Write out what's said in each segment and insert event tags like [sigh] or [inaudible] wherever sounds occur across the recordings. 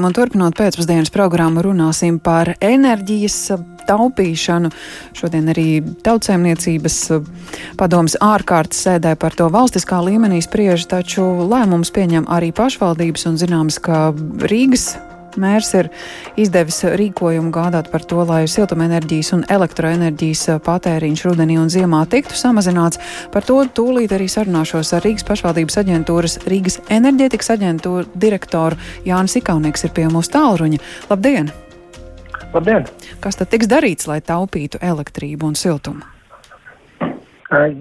Un turpinot pēcpusdienas programmu, runāsim par enerģijas taupīšanu. Šodien arī tautsēmniecības padomas ārkārtas sēdē par to valstiskā līmenī spriež, taču lēmums pieņem arī pašvaldības un zināms, ka Rīgas Mērs ir izdevis rīkojumu gādāt par to, lai siltumenerģijas un elektroenerģijas patēriņš rudenī un ziemā tiktu samazināts. Par to tūlīt arī sarunāšos ar Rīgas pašvaldības aģentūras Rīgas enerģētikas aģentūra direktoru Jānis Ikaunieks ir pie mūsu tālruņa. Labdien! Labdien! Kas tad tiks darīts, lai taupītu elektrību un siltumu?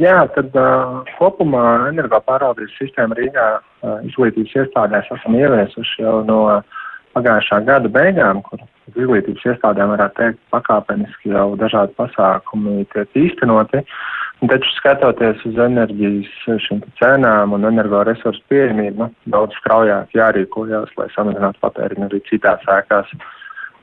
Jā, tad uh, kopumā energopārvaldības sistēma Rīgā uh, izglītības iestādēs esam ieviesuši jau no uh, pagājušā gada beigām, kur izglītības iestādēm varētu teikt pakāpeniski jau dažādi pasākumi tiek īstenoti. Taču skatoties uz enerģijas cenām un energoresursu pieejamību, daudz straujāk jārīkojas, lai samazinātu patēriņu arī citās ēkās.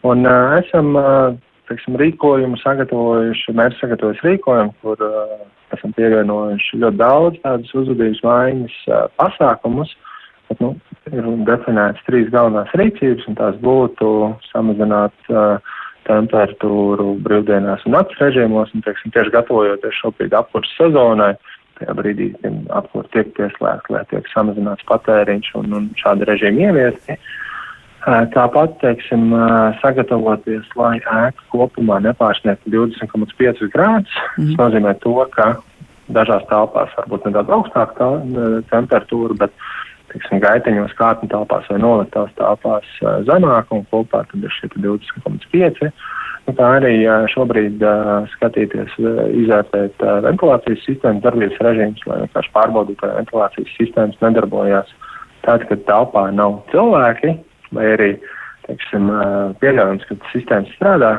Un uh, esam, uh, teiksim, rīkojumu sagatavojuši, mērķi sagatavojuši rīkojumu, kur uh, esam pievienojuši ļoti daudz tādas uzvedības maiņas uh, pasākumus. Bet, nu, ir definētas trīs galvenās rīcības, un tās būtu samazināt uh, temperatūru brīvdienās un nakts režīmos, un, teiksim, tieši gatavojoties šobrīd apkurses sezonai, tajā brīdī, kad apkur tiek pieslēgta, lai tiek samazināts patēriņš un, un šādi režīmi ieviesti. Uh, tāpat, teiksim, uh, sagatavoties, lai ēka kopumā nepārsniegtu 20,5 grādus, mm. tas nozīmē to, ka dažās telpās varbūt nedaudz augstāka tā, uh, temperatūra, bet tiksim, gaiteņos, kārtņu telpās vai noliktās telpās zemāk, un kopā tad ir šie 20,5. Nu, tā arī šobrīd skatīties, izvērtēt ventilācijas sistēmas darbības režīmus, lai vienkārši pārbaudītu, vai ventilācijas sistēmas nedarbojās tad, kad telpā nav cilvēki, vai arī, teiksim, pieļaujams, ka sistēmas strādā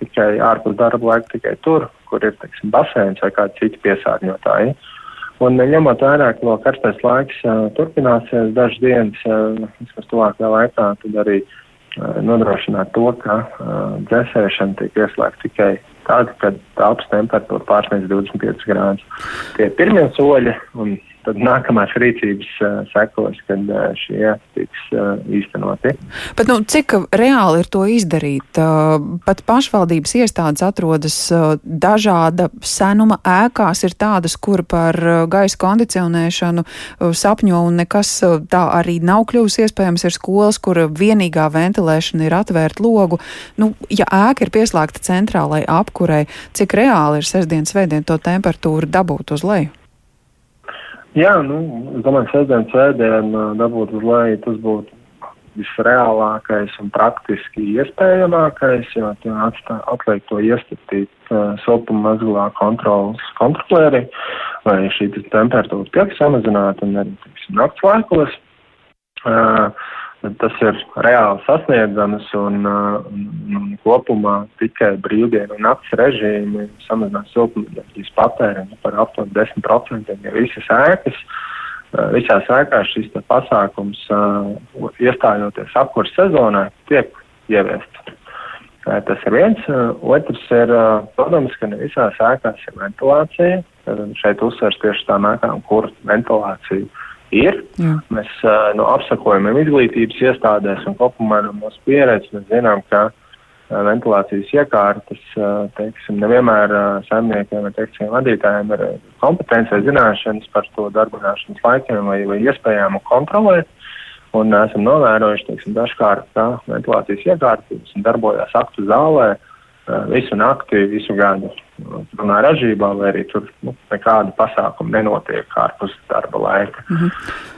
tikai ārpus darba laika, tikai tur, kur ir, teiksim, basēns vai kādi citi piesārņotāji. Uh, Un ņemot vērā, ka vēl karstais laiks uh, turpināsies dažas dienas, uh, vismaz tuvākajā laikā, tad arī nodrošināt to, ka dzēsēšana tiek ieslēgta tikai tad, kad telpas temperatūra pārsniedz 25 grādus. Tie ir pirmie soļi, un tad nākamās rīcības uh, sekos, kad uh, šie tiks uh, īstenoti. Bet, nu, cik reāli ir to izdarīt? Pat pašvaldības iestādes atrodas dažāda senuma ēkās, ir tādas, kur par gaisa kondicionēšanu sapņo un nekas tā arī nav kļuvis iespējams. Ir skolas, kur vienīgā ventilēšana ir atvērt logu. Nu, ja ēka ir pieslēgta centrālai apkurei, cik reāli ir sestdienas veidien to temperatūru dabūt uz leju? Jā, nu, es domāju, sestdien, svētdien dabūt uz leju, tas būtu visreālākais un praktiski iespējamākais, jo atliek to iestatīt uh, siltuma mazgulā kontrolas kontrolēri, lai šī temperatūra tiek samazināta un arī, teiksim, nakts laikos. Uh, tas ir reāli sasniedzams un, uh, un, un kopumā tikai brīvdienu un nakts režīmi samazinās siltumenerģijas patēriņu par aptuveni 10%, ja visas ēkas, uh, visās ēkās šis pasākums uh, iestājoties apkurs sezonā tiek ieviests. Tas ir viens. Otrs ir, protams, ka ne visās ēkās ir ventilācija. Šeit uzsvers tieši tām ēkām, kur ventilācija ir. Jā. Mēs uh, no apsakojumiem izglītības iestādēs un kopumā no mūsu pieredzes mēs zinām, ka uh, ventilācijas iekārtas, uh, teiksim, nevienmēr uh, saimniekiem vai, teiksim, vadītājiem ir kompetence vai zināšanas par to darbināšanas laikiem vai, vai iespējām kontrolēt. Un esam novērojuši, teiksim, dažkārt, ka ventilācijas iekārtas darbojās aktu zālē uh, visu nakti, visu gadu runā ražībā, vai arī tur nu, nekāda pasākuma nenotiek ārpus darba laika. Mm -hmm.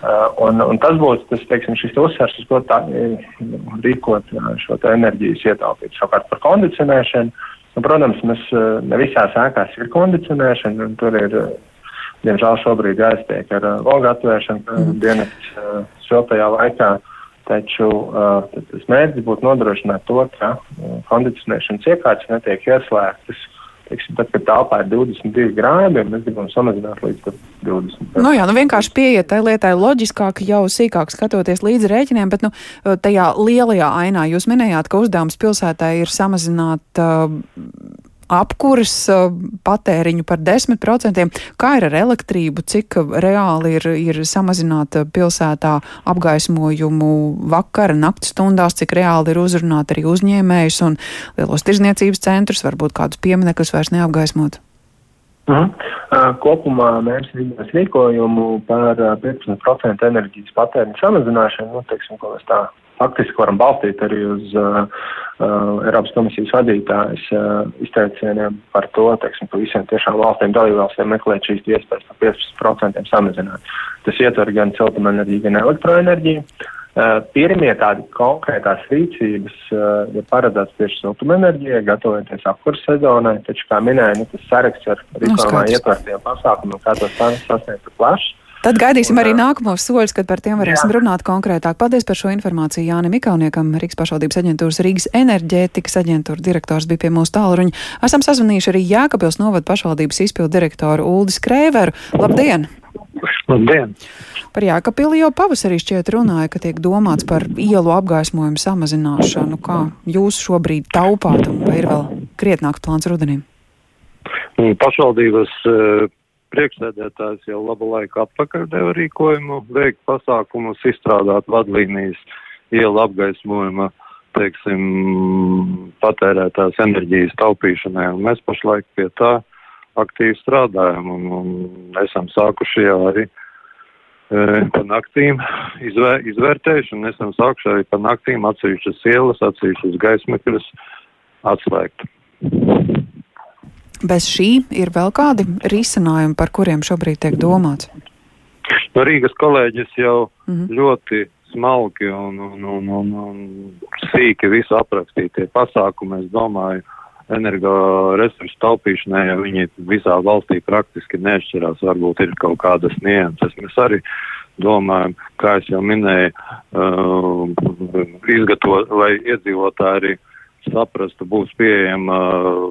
uh, un, un tas būs tas, teiksim, šis uzsvers, uz ko tā rīkot uh, šo enerģijas ietaupīt. Savukārt par kondicionēšanu, nu, protams, mēs uh, ne visās ēkās ir kondicionēšana, un tur ir, uh, diemžēl, šobrīd jāiztiek ar uh, logu atvēršanu mm -hmm. dienas uh, siltajā laikā. Taču uh, tas mērķis būtu nodrošināt to, ka uh, kondicionēšanas iekārtas netiek ieslēgtas teiksim, tad, kad telpā ir 22 grādi, mēs gribam samazināt līdz 20. Nu jā, nu vienkārši pieiet tai lietai loģiskāk, jau sīkāk skatoties līdz rēķiniem, bet nu, tajā lielajā ainā jūs minējāt, ka uzdevums pilsētai ir samazināt uh, apkuras patēriņu par 10%. Kā ir ar elektrību, cik reāli ir, ir samazināta pilsētā apgaismojumu vakara, naktas stundās, cik reāli ir uzrunāt arī uzņēmējus un lielos tirzniecības centrus, varbūt kādus pieminekļus vairs neapgaismot? Uh -huh. uh, kopumā mērķis vidus rīkojumu par 15% enerģijas patēriņu samazināšanu, nu, teiksim, ko mēs tā faktiski varam balstīt arī uz uh, uh, Eiropas komisijas vadītājas uh, izteicieniem par to, teiksim, ka visiem tiešām valstīm dalībvalstīm meklēt šīs iespējas par 15% samazināt. Tas ietver gan siltumenerģiju, gan elektroenerģiju. Uh, Pirmie tādi konkrētās rīcības eh, ir paredzēts tieši siltumenerģijai, gatavojoties apkurss sezonai, taču, kā minēju, nu, tas saraksts ar rīkojumā nu, ietvertiem pasākumiem, kā tos sasniegt plašs. Tad gaidīsim arī nākamos soļus, kad par tiem varēsim jā. runāt konkrētāk. Paldies par šo informāciju Jānim Ikauniekam, Rīgas pašvaldības aģentūras Rīgas enerģētikas aģentūra direktors bija pie mūsu tālruņa. Esam sazvanījuši arī Jēkabils novada pašvaldības izpildu direktoru Uldis Krēveru. Labdien! Labdien! Par Jēkabili jau pavasarī šķiet runāja, ka tiek domāts par ielu apgaismojumu samazināšanu. Kā jūs šobrīd taupāt un vai ir vēl krietnāks plāns rudenim? Pašvaldības uh, priekšsēdētājs jau labu laiku atpakaļ deva rīkojumu, veikt pasākumus, izstrādāt vadlīnijas ielu apgaismojuma, teiksim, patērētās enerģijas taupīšanai. Un mēs pašlaik pie tā aktīvi strādājam un, un esam sākuši jau arī e, pa naktīm izvēr, izvērtēšanu, esam sākuši arī pa naktīm atsevišķas ielas, atsevišķas gaismekļus atslēgt. Bez šī ir vēl kādi risinājumi, par kuriem šobrīd tiek domāts? No Rīgas kolēģis jau mm -hmm. ļoti smalki un, un, un, un, un sīki visu aprakstītie pasākumi, es domāju, energoresursu taupīšanai, ja viņi visā valstī praktiski neatšķirās, varbūt ir kaut kādas nianses. Mēs arī domājam, kā es jau minēju, uh, izgatavot, lai iedzīvotāji arī saprastu, būs pieejama uh,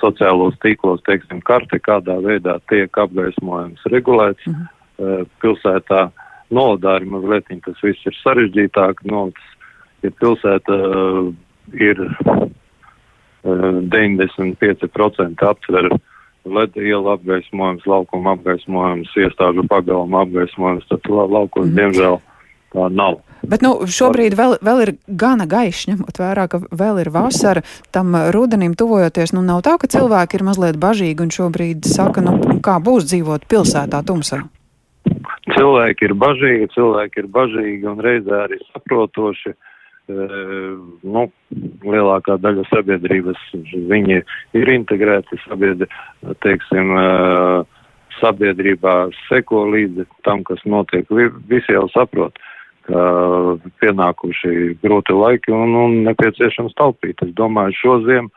sociālos tīklos, teiksim, karte, kādā veidā tiek apgaismojums regulēts mm -hmm. uh, pilsētā. Nolādāri mazliet tas viss ir sarežģītāk. Nolas, ja pilsēta uh, ir 95% aptver LED ielu apgaismojums, laukuma apgaismojums, iestāžu pagalma apgaismojums, tad la laukos, mm. diemžēl, tā nav. Bet nu, šobrīd vēl, vēl ir gana gaišs, ņemot vērā, ka vēl ir vasara. Tam rudenim tuvojoties, nu nav tā, ka cilvēki ir mazliet bažīgi un šobrīd saka, nu kā būs dzīvot pilsētā tumsā. Cilvēki ir bažīgi, cilvēki ir bažīgi un reizē arī saprotoši. Uh, nu, lielākā daļa sabiedrības viņi ir integrēti sabiedri, teiksim, sabiedrībā seko līdzi tam, kas notiek. Visi jau saprot, ka pienākuši grūti laiki un, un nepieciešams taupīt. Es domāju, šo ziemu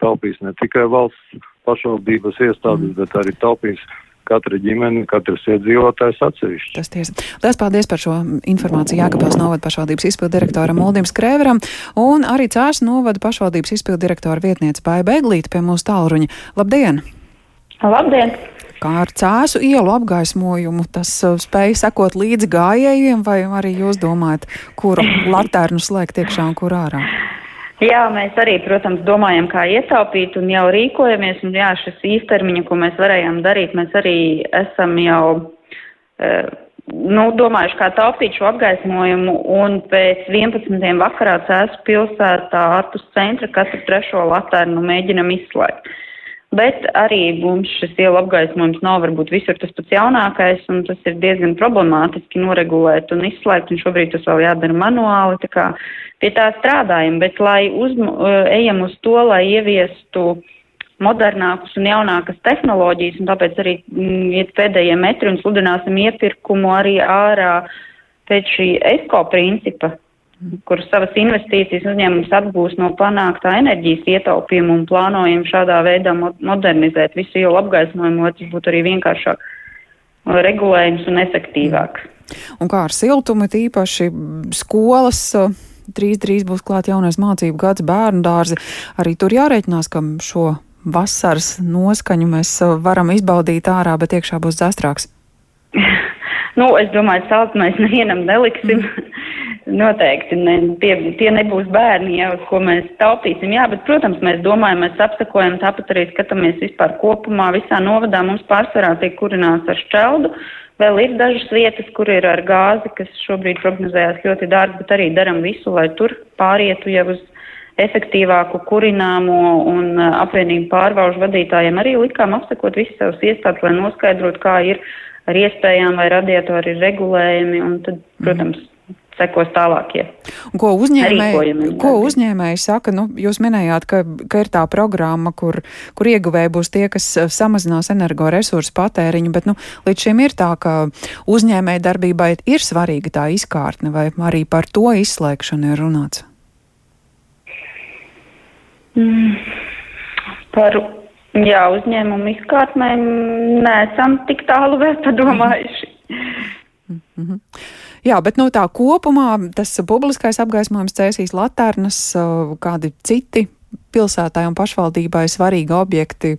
taupīs ne tikai valsts pašvaldības iestādes, bet arī taupīs katra ģimene, katrs iedzīvotājs atsevišķi. Tas tiesa. Lielas paldies par šo informāciju Jākapils novada pašvaldības izpildu direktoram Muldim Skrēveram un arī Cērs novada pašvaldības izpildu direktora vietniece Bāja Beglīte pie mūsu tālruņa. Labdien! Labdien! Kā ar cēsu ielu apgaismojumu, tas uh, spēja sekot līdzi gājējiem, vai arī jūs domājat, kuru [laughs] latērnu slēgt iekšā un kur ārā? Jā, mēs arī, protams, domājam, kā ietaupīt un jau rīkojamies. Un jā, šis īstermiņa, ko mēs varējām darīt, mēs arī esam jau, e, nu, domājuši, kā taupīt šo apgaismojumu. Un pēc 11. vakarā Cēsu pilsētā ārpus centra katru trešo laternu mēģinam izslēgt. Bet arī mums šis ielu apgaismojums nav varbūt visur tas pats jaunākais, un tas ir diezgan problemātiski noregulēt un izslēgt, un šobrīd tas vēl jādara manuāli, tā kā pie tā strādājam, bet lai uz, ejam uz to, lai ieviestu modernākus un jaunākas tehnoloģijas, un tāpēc arī mm, iet pēdējie metri un sludināsim iepirkumu arī ārā pēc šī ESCO principa, kur savas investīcijas uzņēmums atgūs no panāktā enerģijas ietaupījuma un plānojam šādā veidā modernizēt visu ielu apgaismojumu, lai tas būtu arī vienkāršāk regulējums un efektīvāks. Un kā ar siltumu, tīpaši skolas, drīz, drīz būs klāt jaunais mācību gads, bērnu dārzi, arī tur jārēķinās, ka šo vasaras noskaņu mēs varam izbaudīt ārā, bet iekšā būs dzestrāks. [laughs] Nu, es domāju, salt mēs nevienam neliksim. Mm. Noteikti ne, tie, tie nebūs bērni, jau, ko mēs taupīsim. Jā, bet, protams, mēs domājam, mēs apsakojam, tāpat arī skatāmies vispār kopumā. Visā novadā mums pārsvarā tiek kurināts ar šķeldu. Vēl ir dažas vietas, kur ir ar gāzi, kas šobrīd prognozējās ļoti dārgi, bet arī daram visu, lai tur pārietu jau uz efektīvāku kurināmo un apvienību pārvalžu vadītājiem arī likām apsakot visas savas iestādes, lai noskaidrotu, kā ir ar iespējām vai radiatori ir regulējumi, un tad, protams, sekos tālākie. Ko uzņēmēji, ko uzņēmēji saka? Nu, jūs minējāt, ka, ka ir tā programma, kur, kur ieguvēji būs tie, kas samazinās energoresursu patēriņu, bet nu, līdz šim ir tā, ka uzņēmēji darbībai ir svarīga tā izkārtne, vai arī par to izslēgšanu ir runāts? Mm, par jā, uzņēmumu izkārtnēm neesam tik tālu vēl padomājuši. Mm -hmm. Jā, bet no tā kopumā tas publiskais apgaismojums cēsīs latērnas, kādi citi pilsētai un pašvaldībai svarīgi objekti.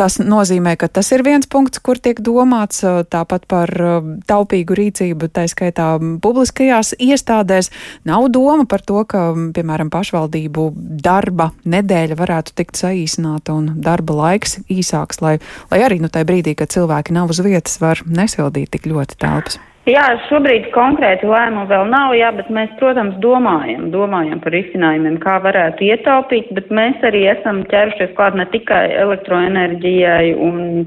Tas nozīmē, ka tas ir viens punkts, kur tiek domāts tāpat par taupīgu rīcību, tā skaitā publiskajās iestādēs. Nav doma par to, ka, piemēram, pašvaldību darba nedēļa varētu tikt saīsināta un darba laiks īsāks, lai, lai arī nu, tajā brīdī, kad cilvēki nav uz vietas, var nesildīt tik ļoti telpas. Jā, šobrīd konkrēti lēmumu vēl nav, jā, bet mēs, protams, domājam, domājam par izcinājumiem, kā varētu ietaupīt, bet mēs arī esam ķērušies klāt ne tikai elektroenerģijai un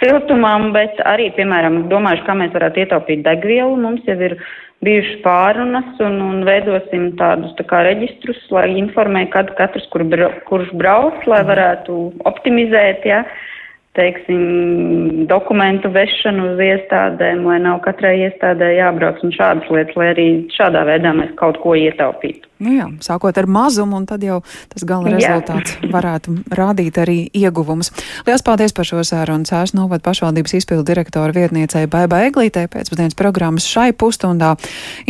siltumam, bet arī, piemēram, domājuši, kā mēs varētu ietaupīt degvielu. Mums jau ir bijušas pārunas un, un veidosim tādus tā kā reģistrus, lai informē, kad katrs, kur, kurš brauc, lai varētu optimizēt, jā. Ja teiksim, dokumentu vešanu uz iestādēm, lai nav katrai iestādē jābrauc un šādas lietas, lai arī šādā veidā mēs kaut ko ietaupītu. Nu jā, sākot ar mazumu, un tad jau tas gala rezultāts jā. varētu rādīt arī ieguvumus. Lielas paldies par šo sārunu Cērs Novad pašvaldības izpildu direktora vietniecei Baiba Eglītē pēcpusdienas programmas šai pusstundā.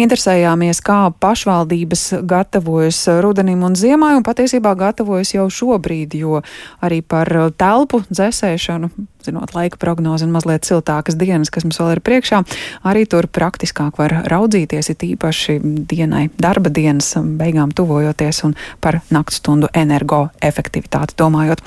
Interesējāmies, kā pašvaldības gatavojas rudenim un ziemai, un patiesībā gatavojas jau šobrīd, jo arī par telpu dzēsēšanu zinot laika prognozi un mazliet siltākas dienas, kas mums vēl ir priekšā, arī tur praktiskāk var raudzīties, it īpaši dienai, darba dienas beigām tuvojoties un par naktstundu energoefektivitāti domājot.